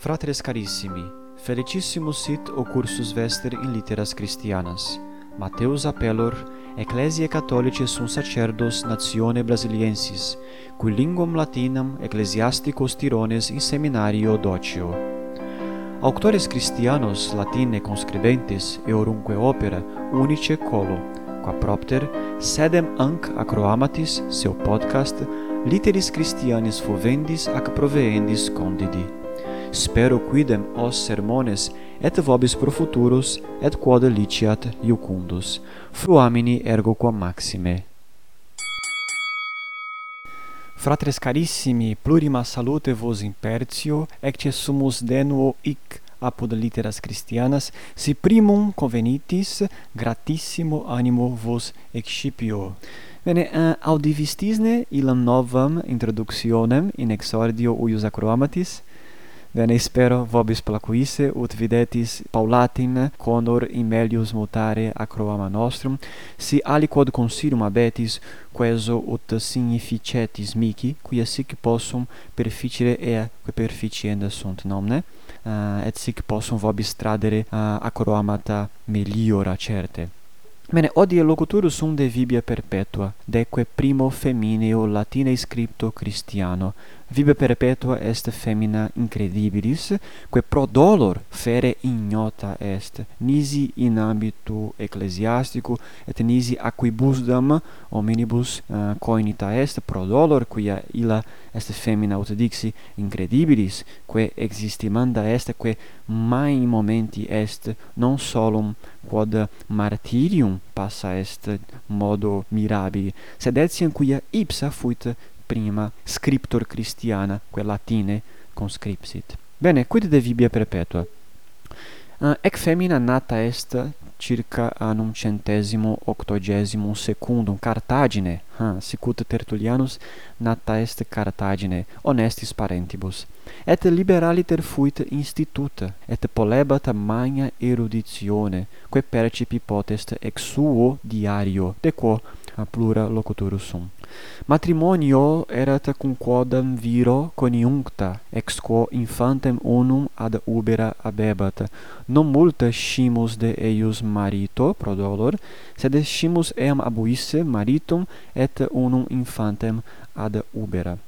Fratres carissimi, felicissimus sit o cursus vester in litteras Christianas. Mateus appellor Ecclesiae Catholicae sunt sacerdos natione brasiliensis, cui linguam latinam ecclesiasticos tirones in seminario docio. Auctores Christianos Latine conscribentes eorunque opera unice colo, qua propter sedem anc acroamatis seu podcast Litteris Christianis fovendis ac proveendis condidi spero quidem os sermones et vobis pro futurus et quod liciat iucundus. Fruamini ergo quam maxime. Fratres carissimi plurima salute vos impertio ecce sumus denuo ic apud litteras Christianas si primum convenitis gratissimo animo vos excipio. Bene, eh, uh, audivistisne illam novam introductionem in exordio uius acroamatis, Vene spero vobis placuisse, ut videtis Paulatin conor imelius mutare acroama nostrum, si aliquod consilium abetis, queso ut significetis mici, quia sic possum perficere ea, que perficienda sunt nomne, uh, eh, et sic possum vobis tradere eh, uh, acroamata meliora certe. Bene, odie locuturus sum de vibia perpetua, deque primo femineo latine scripto Christiano, vive perpetua est femina incredibilis, quae pro dolor fere ignota est, nisi in ambitu ecclesiastico, et nisi aquibusdam hominibus uh, coinita est pro dolor, quia illa est femina ut dixi incredibilis, quae existimanda est, quae mai momenti est non solum quod martirium passa est modo mirabili, sed etiam quia ipsa fuit prima scriptor Christiana, quae Latine conscripsit. Bene, quid de vibia perpetua? Uh, ec femina nata est circa annum centesimo octogesimum secundum Cartagine, ha, sicut Tertullianus nata est Cartagine, honestis parentibus. Et liberaliter fuit instituta, et polebat magna eruditione, quae percipi potest ex suo diario, de quo a plura locutorus sum matrimonio erat cum quodam viro coniuncta ex quo infantem unum ad ubera abebat. non multa scimus de eius marito pro dolor sed scimus eam abuisse maritum et unum infantem ad ubera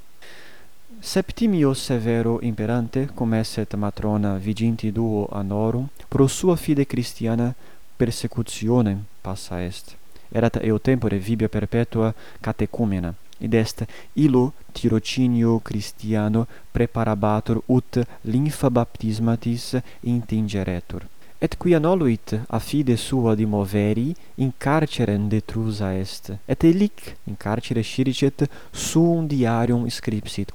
Septimio Severo imperante comesset matrona viginti duo anorum pro sua fide Christiana persecutionem passa est erat eo tempore vibia perpetua catecumena, id est illo tirocinio Christiano preparabatur ut linfa baptismatis intingeretur. Et quia noluit a fide sua dimoveri, in carcerem detrusa est, et elic in carcere sciricet suum diarium scripsit.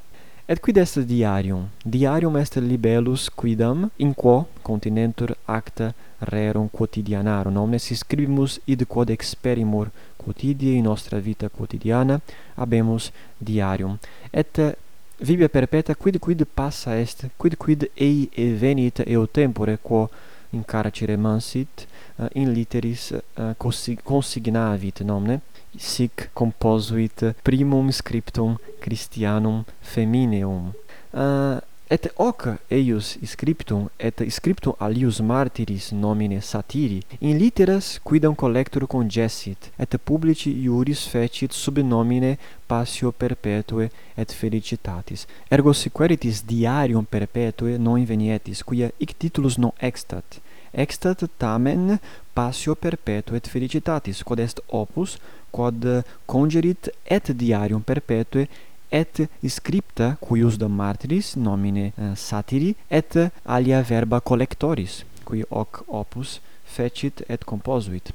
Et quid est diarium? Diarium est libellus quidam in quo continentur acta rerum quotidianarum, omnes scribimus id quod experimur quotidie in nostra vita quotidiana, habemus diarium. Et vibia perpetua quid quid passa est, quid quid ei evenit eo tempore quo in carcere mansit, uh, eh, in litteris uh, eh, consignavit nomne, sic composuit primum scriptum Christianum femineum. Uh, et hoc eius scriptum et scriptum alius martyris nomine satiri in litteras quidam collector congessit et publici iuris fecit sub nomine passio perpetue et felicitatis. Ergo sequeritis diarium perpetue non invenietis quia ic titulus non extat. Extat tamen passio perpetue et felicitatis quod est opus quod congerit et diarium perpetue et scripta cuius de martiris nomine eh, satiri et alia verba collectoris qui hoc opus fecit et composuit.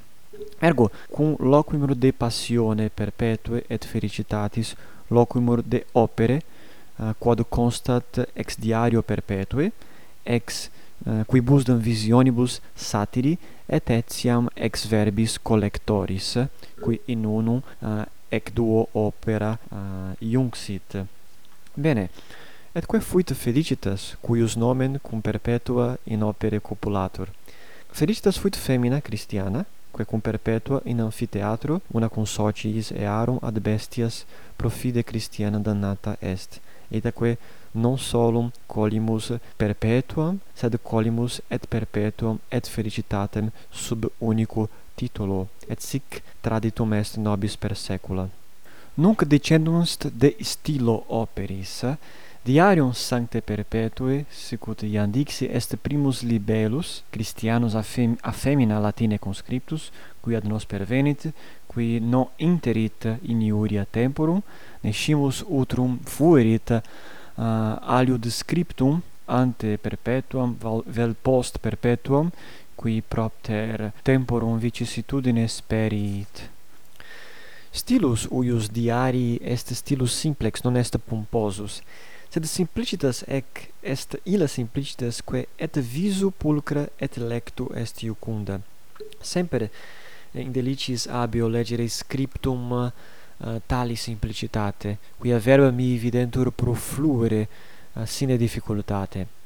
Ergo cum loquimur de passione perpetue et felicitatis loquimur de opere uh, quod constat ex diario perpetue ex eh, uh, quibus dam visionibus satiri et etiam ex verbis collectoris qui in unum uh, ec duo opera uh, iunxit. Bene, etque fuit felicitas, cuius nomen cum perpetua in opere copulatur. Felicitas fuit femina Christiana, quae cum perpetua in amphitheatro, una consociis earum ad bestias profide Christiana dannata est, etaque non solum colimus perpetuam, sed colimus et perpetuam et felicitatem sub unico titulo, et sic traditum est nobis per saecula. Nunc dicendunt de stilo operis, diarium sancte perpetue, sic ut iam dixi est primus libellus, Christianus a affem femina latine conscriptus, qui ad nos pervenit, qui non interit iniuria temporum, nescimus utrum fuerit uh, aliud scriptum ante perpetuam vel post perpetuam qui propter temporum vicissitudine sperit stilus uius diari est stilus simplex non est pomposus sed simplicitas ec est illa simplicitas quae et visu pulcra et lectu est iucunda. Semper eh, indelicis abio legere scriptum uh, tali simplicitate quia verba mi videntur profluere uh, sine difficultate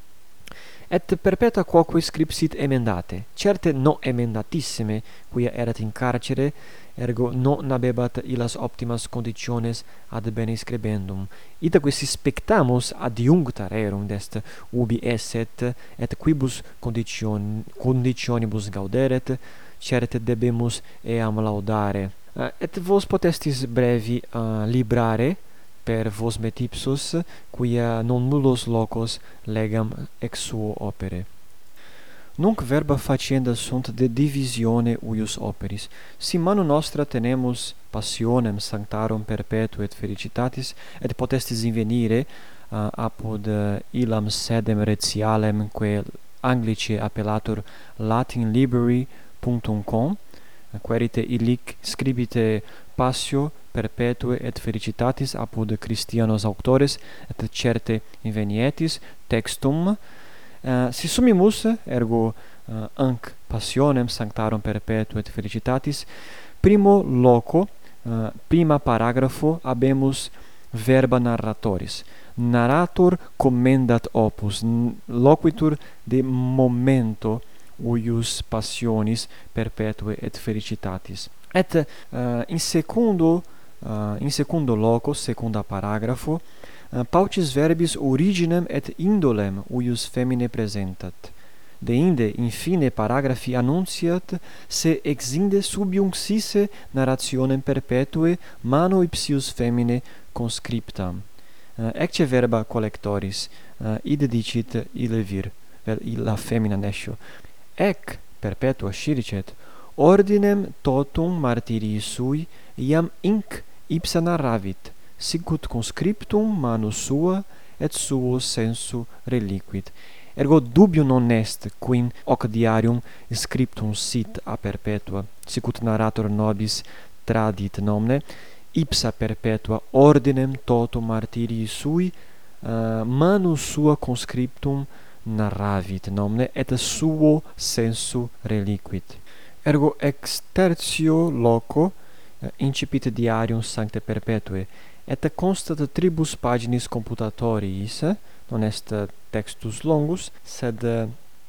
et perpetua quoque scripsit emendate, certe no emendatissime, quia erat in carcere, ergo non nabebat illas optimas conditiones ad bene scribendum. ita quis spectamus adiuncta rerum dest ubi esset, et quibus condition, conditionibus gauderet, certe debemus eam laudare. Uh, et vos potestis brevi uh, librare, per vos metipsus quia non nullos locos legam ex suo opere. Nunc verba facienda sunt de divisione uius operis. Si manu nostra tenemus passionem sanctarum perpetu et felicitatis, et potestis invenire uh, apud eh, uh, ilam sedem retialem quae Anglice appellatur latinlibrary.com, eh, querite illic scribite passio perpetue et felicitatis apud Christianos auctores et certe invenietis textum uh, si sumimus ergo uh, anc passionem sanctarum perpetue et felicitatis primo loco uh, prima paragrafo habemus verba narratoris. Narrator commendat opus loquitur de momento uius passionis perpetue et felicitatis. Et uh, in secundo Uh, in secundo loco, secunda paragrafo, uh, paucis verbis originem et indolem uius femine presentat. Deinde, infine, paragrafi annunciat se exinde subiunxisse narrationem perpetue mano ipsius femine conscriptam. Uh, ah, ecce verba collectoris, uh, id dicit ile vir, vel illa femina nescio. Ec, perpetua sciricet, ordinem totum martirii sui, iam inc ipsa narravit, sicut conscriptum manus sua et suo sensu reliquit. Ergo dubium non est quin hoc diarium scriptum sit a perpetua, sicut narrator nobis tradit nomne, ipsa perpetua ordinem totum martirii sui eh, uh, manus sua conscriptum narravit nomne et suo sensu reliquit. Ergo ex tertio loco Eh, incipit diarium sancte perpetue, et constat tribus paginis computatoriis, eh, non est eh, textus longus, sed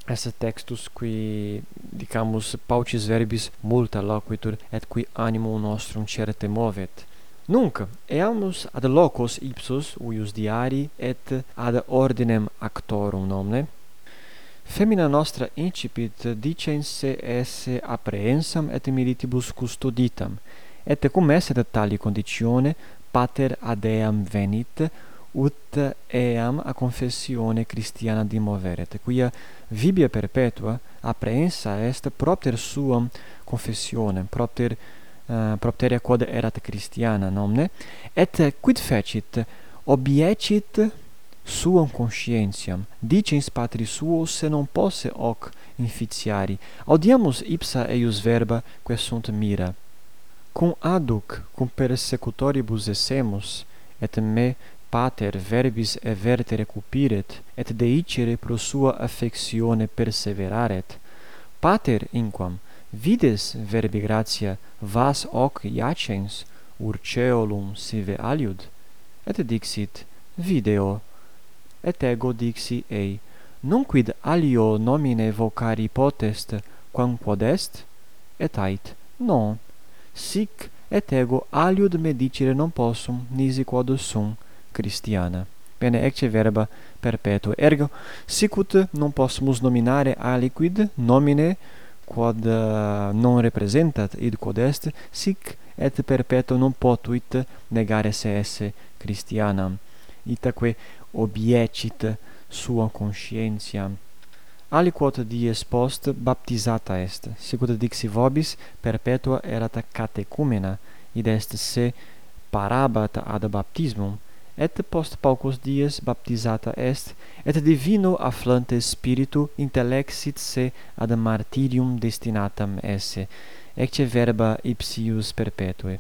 est textus qui dicamus paucis verbis multa loquitur et qui animum nostrum certe movet. Nunc eamus ad locos ipsos uius diari et ad ordinem actorum nomne Femina nostra incipit dicense esse apprehensam et militibus custoditam et cum esse et tali conditione pater ad eam venit ut eam a confessione Christiana dimoveret, quia vibia perpetua apprehensa est propter suam confessionem propter uh, propteria quod erat Christiana nomne, et quid fecit? Obiecit suam conscientiam, dicens patris suo se non posse hoc inficiari. Audiamus ipsa eius verba, quae sunt mira cum aduc cum persecutoribus essemus et me pater verbis evertere cupiret et deicere pro sua affectione perseveraret. Pater inquam vides verbi gratia vas hoc iacens urceolum sive aliud? Et dixit video. Et ego dixi ei non quid alio nomine vocari potest quam quod est et ait non sic et ego aliud medicire non possum nisi quod sum Christiana. Bene, ecce verba perpetuo. Ergo, sicut non possumus nominare aliquid nomine quod uh, non representat id quod est, sic et perpetuo non potuit negare se esse Christianam. Itaque obiecit sua conscientiam aliquot dies post baptizata est, sicut dixi vobis perpetua erat catecumena, id est se parabat ad baptismum, et post paucos dies baptizata est, et divino afflante spiritu intellexit se ad martirium destinatam esse, ecce verba ipsius perpetue.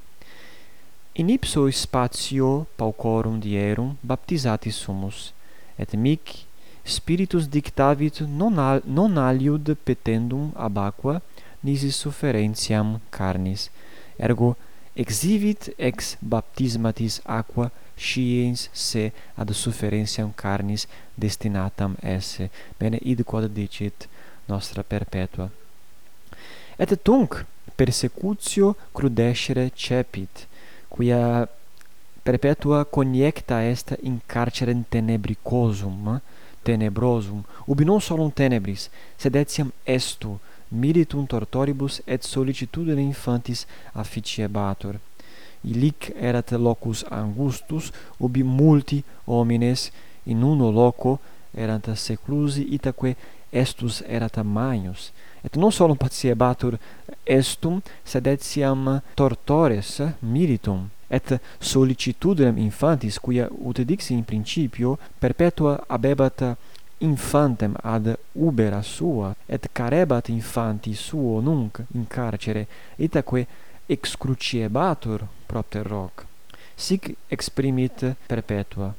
In ipso spatio paucorum dierum baptizati sumus, et mic spiritus dictavit non, al, non aliud petendum ab aqua nisi sufferentiam carnis. Ergo exivit ex baptismatis aqua sciens se ad sufferentiam carnis destinatam esse. Bene id quod dicit nostra perpetua. Et tunc persecutio crudescere cepit quia perpetua coniecta est in carcerem tenebricosum tenebrosum, ubi non solum tenebris, sed etiam estu, militum tortoribus et solicitudine infantis afficiebator. Illic erat locus angustus, ubi multi homines in uno loco erant seclusi itaque estus erat maius et non solum patiebatur estum sed etiam tortores militum. Et sollicitudinem infantis quia ut dixi in principio perpetua abebat infantem ad ubera sua et carebat infanti suo nunc in carcere. Itaque excruciebatur propter hoc sic exprimit perpetua.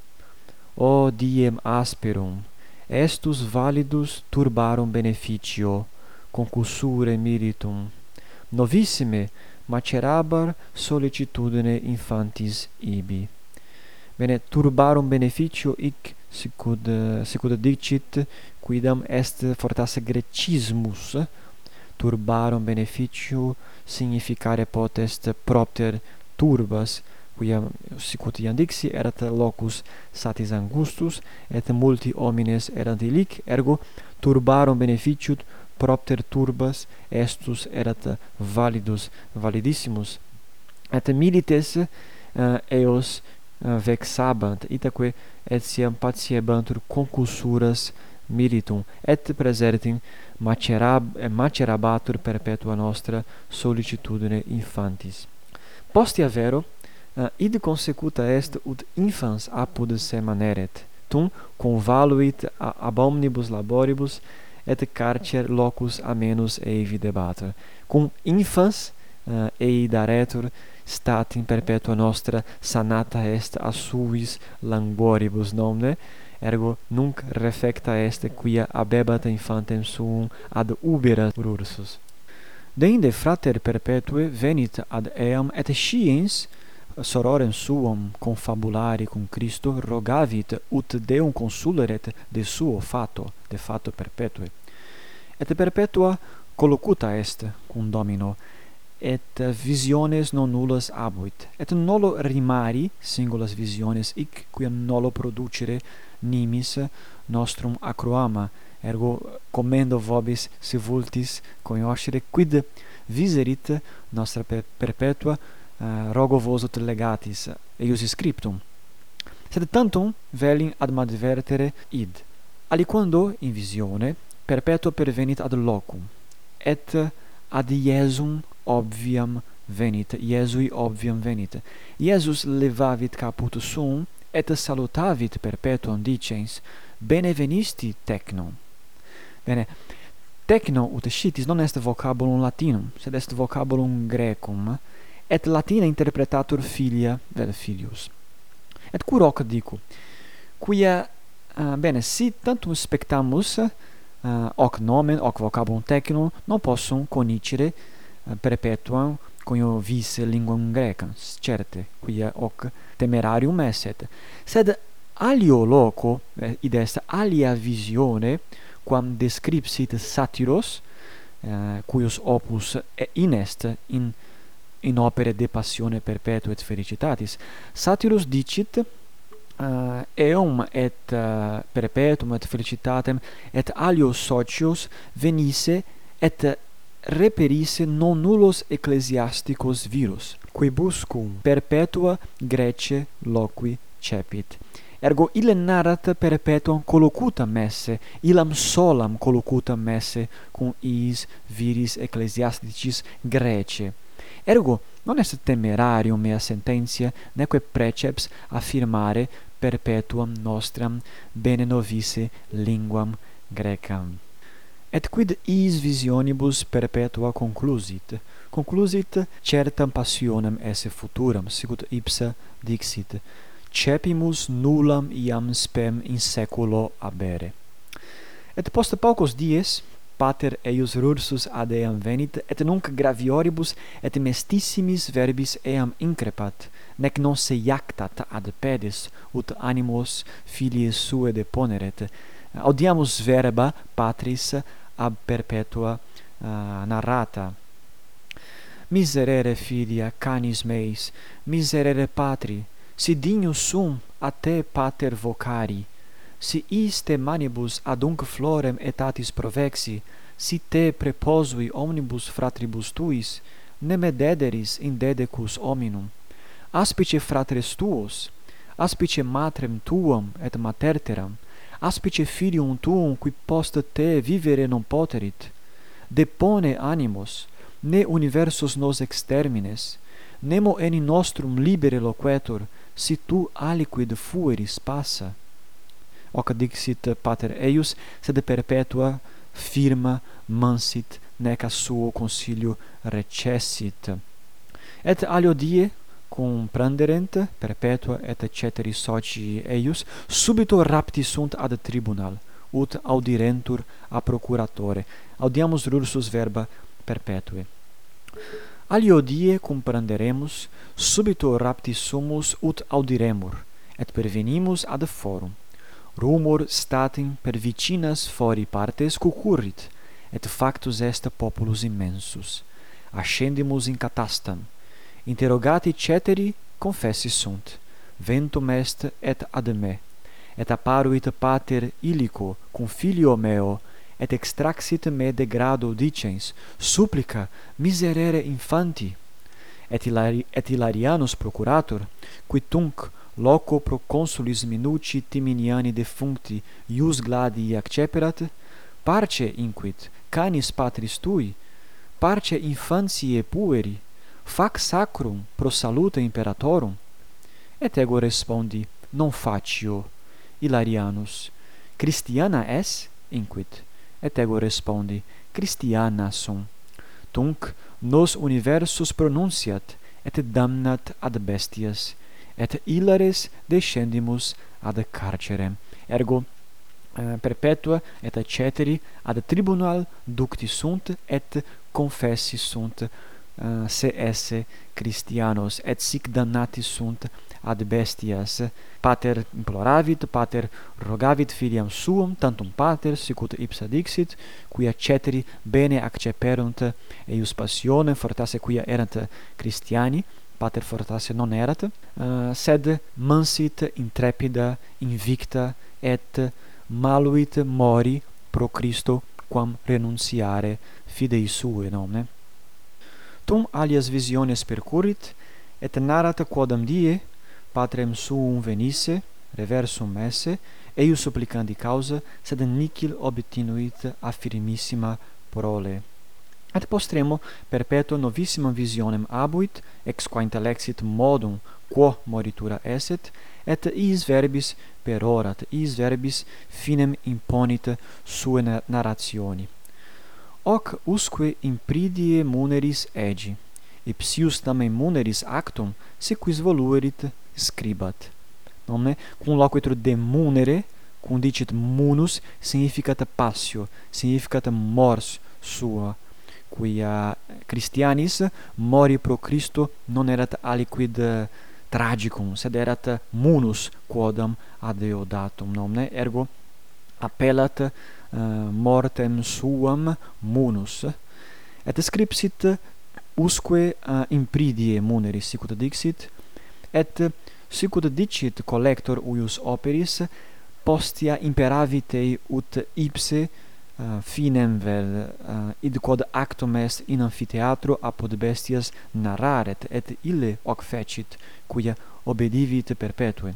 O diem asperum estus validus turbarum beneficio, concussure meritum novissime macerabar sollicitudine infantis ibi. Bene, turbarum beneficio ic sicud, sicud dicit, quidam est fortasse grecismus, turbarum beneficio significare potest propter turbas, quia sicut iam dixi erat locus satis angustus et multi homines erant illic ergo turbarum beneficiut propter turbas estus erat validus validissimus. Et milites uh, eos eh, uh, vexabant itaque et siam patiebantur concussuras militum et praesertim macerab eh, macerabatur perpetua nostra sollicitudine infantis. Postea vero Eh, id consecuta est ut infans apud se maneret tum convaluit ab omnibus laboribus et carcer locus amenus eivi debater cum infans uh, ei daretur stat in perpetua nostra sanata est a suis languoribus nomne ergo nunc refecta est quia abebat infantem suum ad ubera ursus Deinde frater perpetue venit ad eam et sciens sororem suam confabulari cum Christo rogavit ut Deum consuleret de suo fato, de fato perpetue. Et perpetua collocuta est cum Domino, et visiones non nullas abuit, et nolo rimari singulas visiones hic quia nolo producere nimis nostrum acroama, ergo commendo vobis si vultis cognoscere quid viserit nostra per perpetua uh, rogo vos ut legatis eius scriptum. Sed tantum velim admadvertere id. Aliquando in visione perpetuo pervenit ad locum et ad Iesum obviam venit Iesui obviam venit. Iesus levavit caput sum et salutavit perpetuam dicens benevenisti tecno. Bene tecno ut scitis non est vocabulum latinum sed est vocabulum grecum et latina interpretatur filia vel filius. Et cur hoc dicu? Quia uh, bene si tantum spectamus uh, hoc nomen hoc vocabulum tecnum non possum conicere uh, perpetuam coniovis linguam grecam certe quia hoc temerarium esset. Sed alio loco eh, id est alia visione quam descripsit satiros eh, cuius opus inest in in opere de passione perpetua et felicitatis. Satirus dicit uh, eum et uh, perpetuum et felicitatem et alios socios venisse et reperisse non nullos ecclesiasticos virus. Quibuscum perpetua Grece loqui cepit. Ergo ille narrat perpetuam collocutam messe illam solam collocutam messe cum is viris ecclesiasticis Grece. Ergo, non est temerarium mea sententia, neque preceps affirmare perpetuam nostram bene novisse linguam grecam. Et quid is visionibus perpetua conclusit? Conclusit certam passionem esse futuram, sicut ipsa dixit, cepimus nullam iam spem in seculo abere. Et post paucos dies, pater eius rursus ad eam venit, et nunc gravioribus et mestissimis verbis eam increpat, nec non se iactat ad pedes, ut animos filii sue deponeret. Audiamus verba patris ab perpetua uh, narrata. Miserere filia canis meis, miserere patri, si dignus sum a te pater vocari, si iste manibus adunc florem etatis provexi, si te preposui omnibus fratribus tuis, ne medederis in dedecus hominum. Aspice fratres tuos, aspice matrem tuam et materteram, aspice filium tuum qui post te vivere non poterit. Depone animos, ne universus nos extermines, nemo enim nostrum libere loquetur, si tu aliquid fueris passa hoc dixit pater eius sed perpetua firma mansit nec a suo consilio recessit. Et alio die compranderent perpetua et ceteri soci eius subito rapti sunt ad tribunal ut audirentur a procuratore. Audiamus rursus verba perpetue. Alio die compranderemus subito rapti sumus ut audiremur et pervenimus ad forum rumor statim per vicinas fori partes cucurrit, et factus est populus immensus. Ascendimus in catastam, interrogati ceteri confessi sunt, ventum est et ad me, et apparuit pater illico cum filio meo, et extraxit me de grado dicens, supplica miserere infanti. Et, hilari, et hilarianus procurator, qui tunc loco pro consulis minuti timiniani defuncti ius gladii acceperat, parce inquit canis patris tui, parce infantiae pueri, fac sacrum pro saluta imperatorum? Et ego respondi, non facio. Hilarianus, Christiana es? Inquit. Et ego respondi, Christiana sum. Tunc nos universus pronunciat, et damnat ad bestias, et illares descendimus ad carcere ergo eh, perpetua et ceteri ad tribunal ducti sunt et confessi sunt uh, se esse Christianos et sic damnati sunt ad bestias. Pater imploravit pater rogavit filiam suum tantum pater sic ut ipsa dixit quia ceteri bene acceperunt eius passione fortasse quia erant Christiani pater fortasse non erat, uh, sed mansit intrepida, invicta et maluit mori pro Christo quam renunciare fidei sue nomne. Tum alias visiones percurrit, et narrat quodam die patrem suum venisse, reversum esse, eius supplicandi causa, sed nihil obtinuit affirmissima prole. Ad postremo perpetuo novissimam visionem abuit, ex qua intellexit modum quo moritura esset, et is verbis perorat, is verbis finem imponit sue narrationi. Hoc usque impridie muneris egi, ipsius tamen muneris actum, si quis voluerit scribat. Nomne, cum loquitur de munere, cum dicit munus, significat passio, significat mors sua, quia Christianis mori pro Christo non erat aliquid eh, tragicum, sed erat munus quodam ad eo datum nomne, ergo appellat uh, eh, mortem suam munus, et scripsit usque uh, impridie muneris, sicut dixit, et sicut dicit collector uius operis, postia imperavitei ut ipse Eh, finem vel eh, id quod actum est in amphitheatro apud bestias narraret et ille hoc fecit quia obedivit perpetue.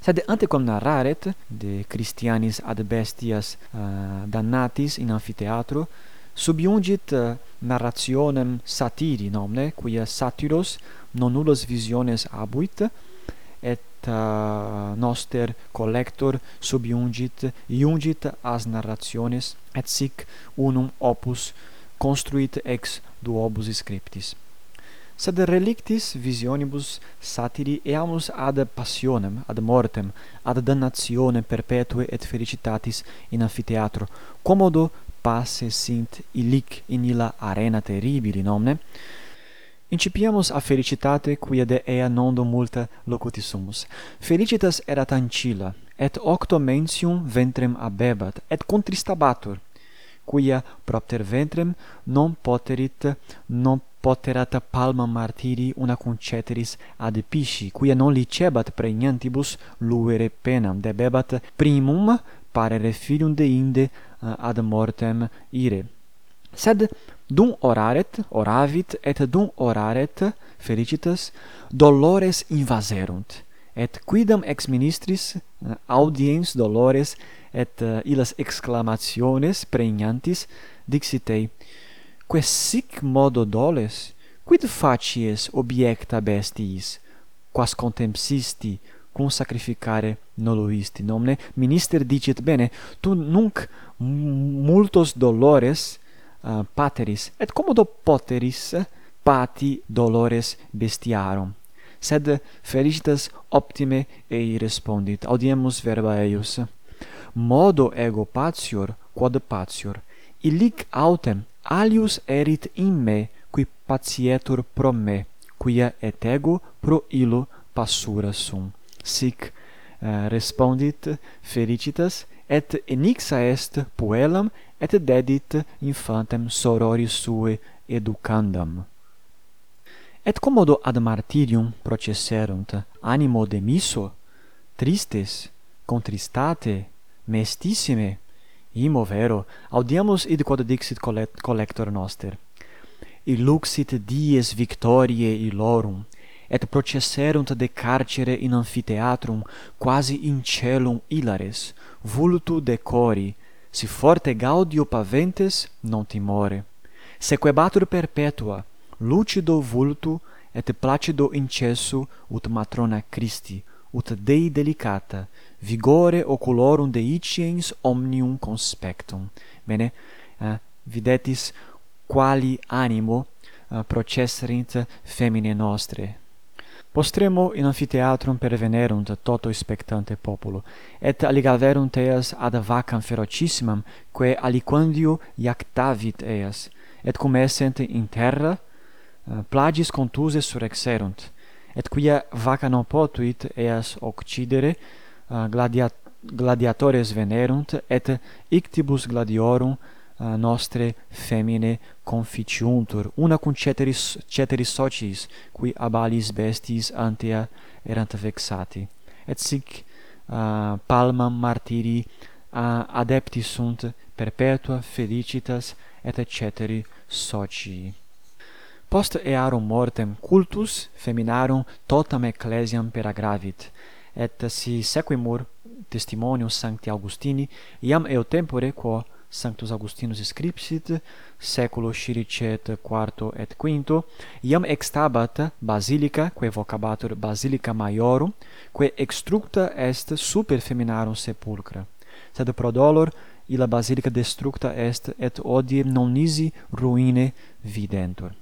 Sed antequam narraret de Christianis ad bestias eh, uh, damnatis in amphitheatro subiungit uh, narrationem satiri nomne quia satiros non nullos visiones abuit et uh, noster collector subiungit iungit as narrationes et sic unum opus construit ex duobus scriptis. Sed relictis visionibus satiri eamus ad passionem, ad mortem, ad damnationem perpetue et felicitatis in amphitheatro commodo passe sint illic in illa arena terribili nomne, Incipiamus a felicitate quia de ea nondo multa locutissumus. Felicitas erat ancilla, et octo mensium ventrem abebat, et contristabatur, quia propter ventrem non poterit, non poterat palma martiri una conceteris ad pisci, quia non licebat pregnantibus luere penam, debebat primum parere filium de inde eh, ad mortem ire. Sed dum oraret, oravit, et dum oraret, felicitas dolores invaserunt, et quidam ex ministris eh, audiens dolores et uh, illas exclamationes pregnantis dixit ei, quae sic modo doles, quid facies objecta bestiis, quas contempsisti cum sacrificare noluisti? Nomne minister dicit bene tu nunc multos dolores uh, pateris, et commodo poteris pati dolores bestiarum. Sed felicitas optime ei respondit, audiemus verba eius. Modo ego patior, quod patior, illic autem alius erit in me, qui patietur pro me, quia et ego pro illo passura sum. Sic uh, respondit felicitas, et enixa est puellam et dedit infantem sororis suae educandam. Et commodo ad martyrium processerunt animo de misso tristes contristate mestissime imo vero audiamus id quod dixit collector noster. Illuxit dies victoriae illorum et processerunt de carcere in amphitheatrum quasi in celum hilares vultu decori si forte gaudio paventes non timore. Sequebatur perpetua lucido vultu et placido incesso ut matrona Christi ut Dei delicata vigore oculorum deiciens omnium conspectum. Bene uh, videtis quali animo uh, processerint femine nostre. Postremo in amphitheatrum pervenerunt toto spectante populo, et aligaverunt eas ad vacam ferocissimam, quae aliquandio iactavit eas, et cum essent in terra, eh, plagis contuse surexerunt, et quia vaca non potuit eas occidere, eh, gladiat gladiatores venerunt, et ictibus gladiorum nostre femine conficiuntur una cum ceteris ceteris socis qui abalis bestis antea erant vexati. Et sic uh, palmam martyri uh, adepti sunt perpetua felicitas et ceteri socii post earum mortem cultus feminarum totam ecclesiam peragravit, et si sequimur testimonium sancti augustini iam eo tempore quo Sanctus Augustinus scripsit, saeculo sciricet quarto et quinto, iam extabat basilica, quae vocabatur basilica maiorum, quae extructa est super feminarum sepulcra. Sed pro dolor illa basilica destructa est et odie non nisi ruine videntur.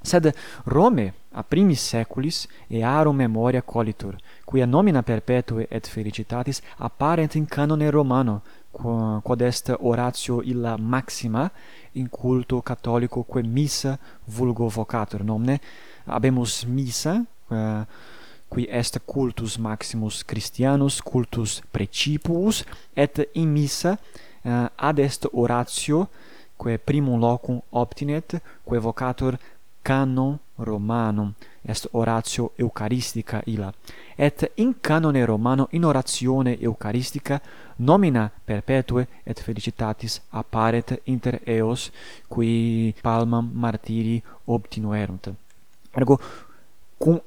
Sed Rome a primis saeculis earum memoria colitur, quia nomina perpetue et felicitatis apparent in canone Romano, quod est oratio illa maxima in culto catholico quae missa vulgo vocatur nomne habemus missa uh, qui est cultus maximus Christianus cultus principus et in missa uh, ad est oratio quae primum locum obtinet quae vocatur canon Romanum est oratio eucharistica illa, et in canone Romano in oratione eucharistica nomina perpetue et felicitatis apparet inter eos, qui palmam martiri obtinuerunt. Ergo, cum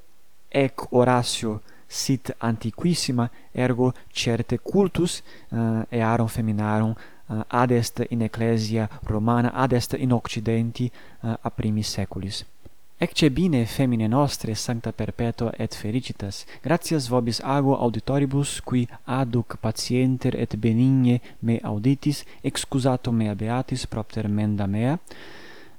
ec oratio sit antiquissima, ergo certe cultus uh, earum feminarum uh, ad est in ecclesia romana, ad est in occidenti uh, a primis seculis. Ecce bine femine nostre sancta perpetua et felicitas, gratias vobis ago auditoribus qui aduc patienter et benigne me auditis, excusato mea beatis propter menda mea.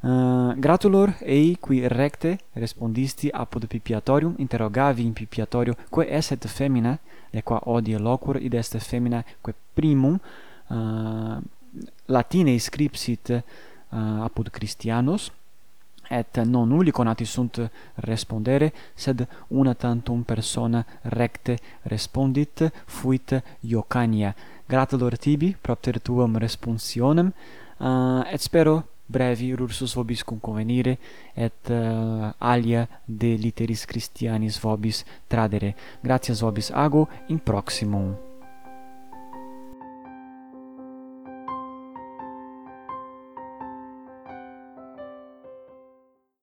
Uh, gratulor ei qui recte respondisti apud pipiatorium interrogavi in pipiatorio quae esset femina lequa odie loquor id est femina quae primum eh, uh, latine scripsit uh, apud Christianos et non nulli conati sunt respondere, sed una tantum persona recte respondit, fuit Iocania. Gratulor tibi, propter tuam responsionem, uh, et spero brevi rursus vobis convenire et uh, alia de literis Christianis vobis tradere. Gratias vobis ago in proximum.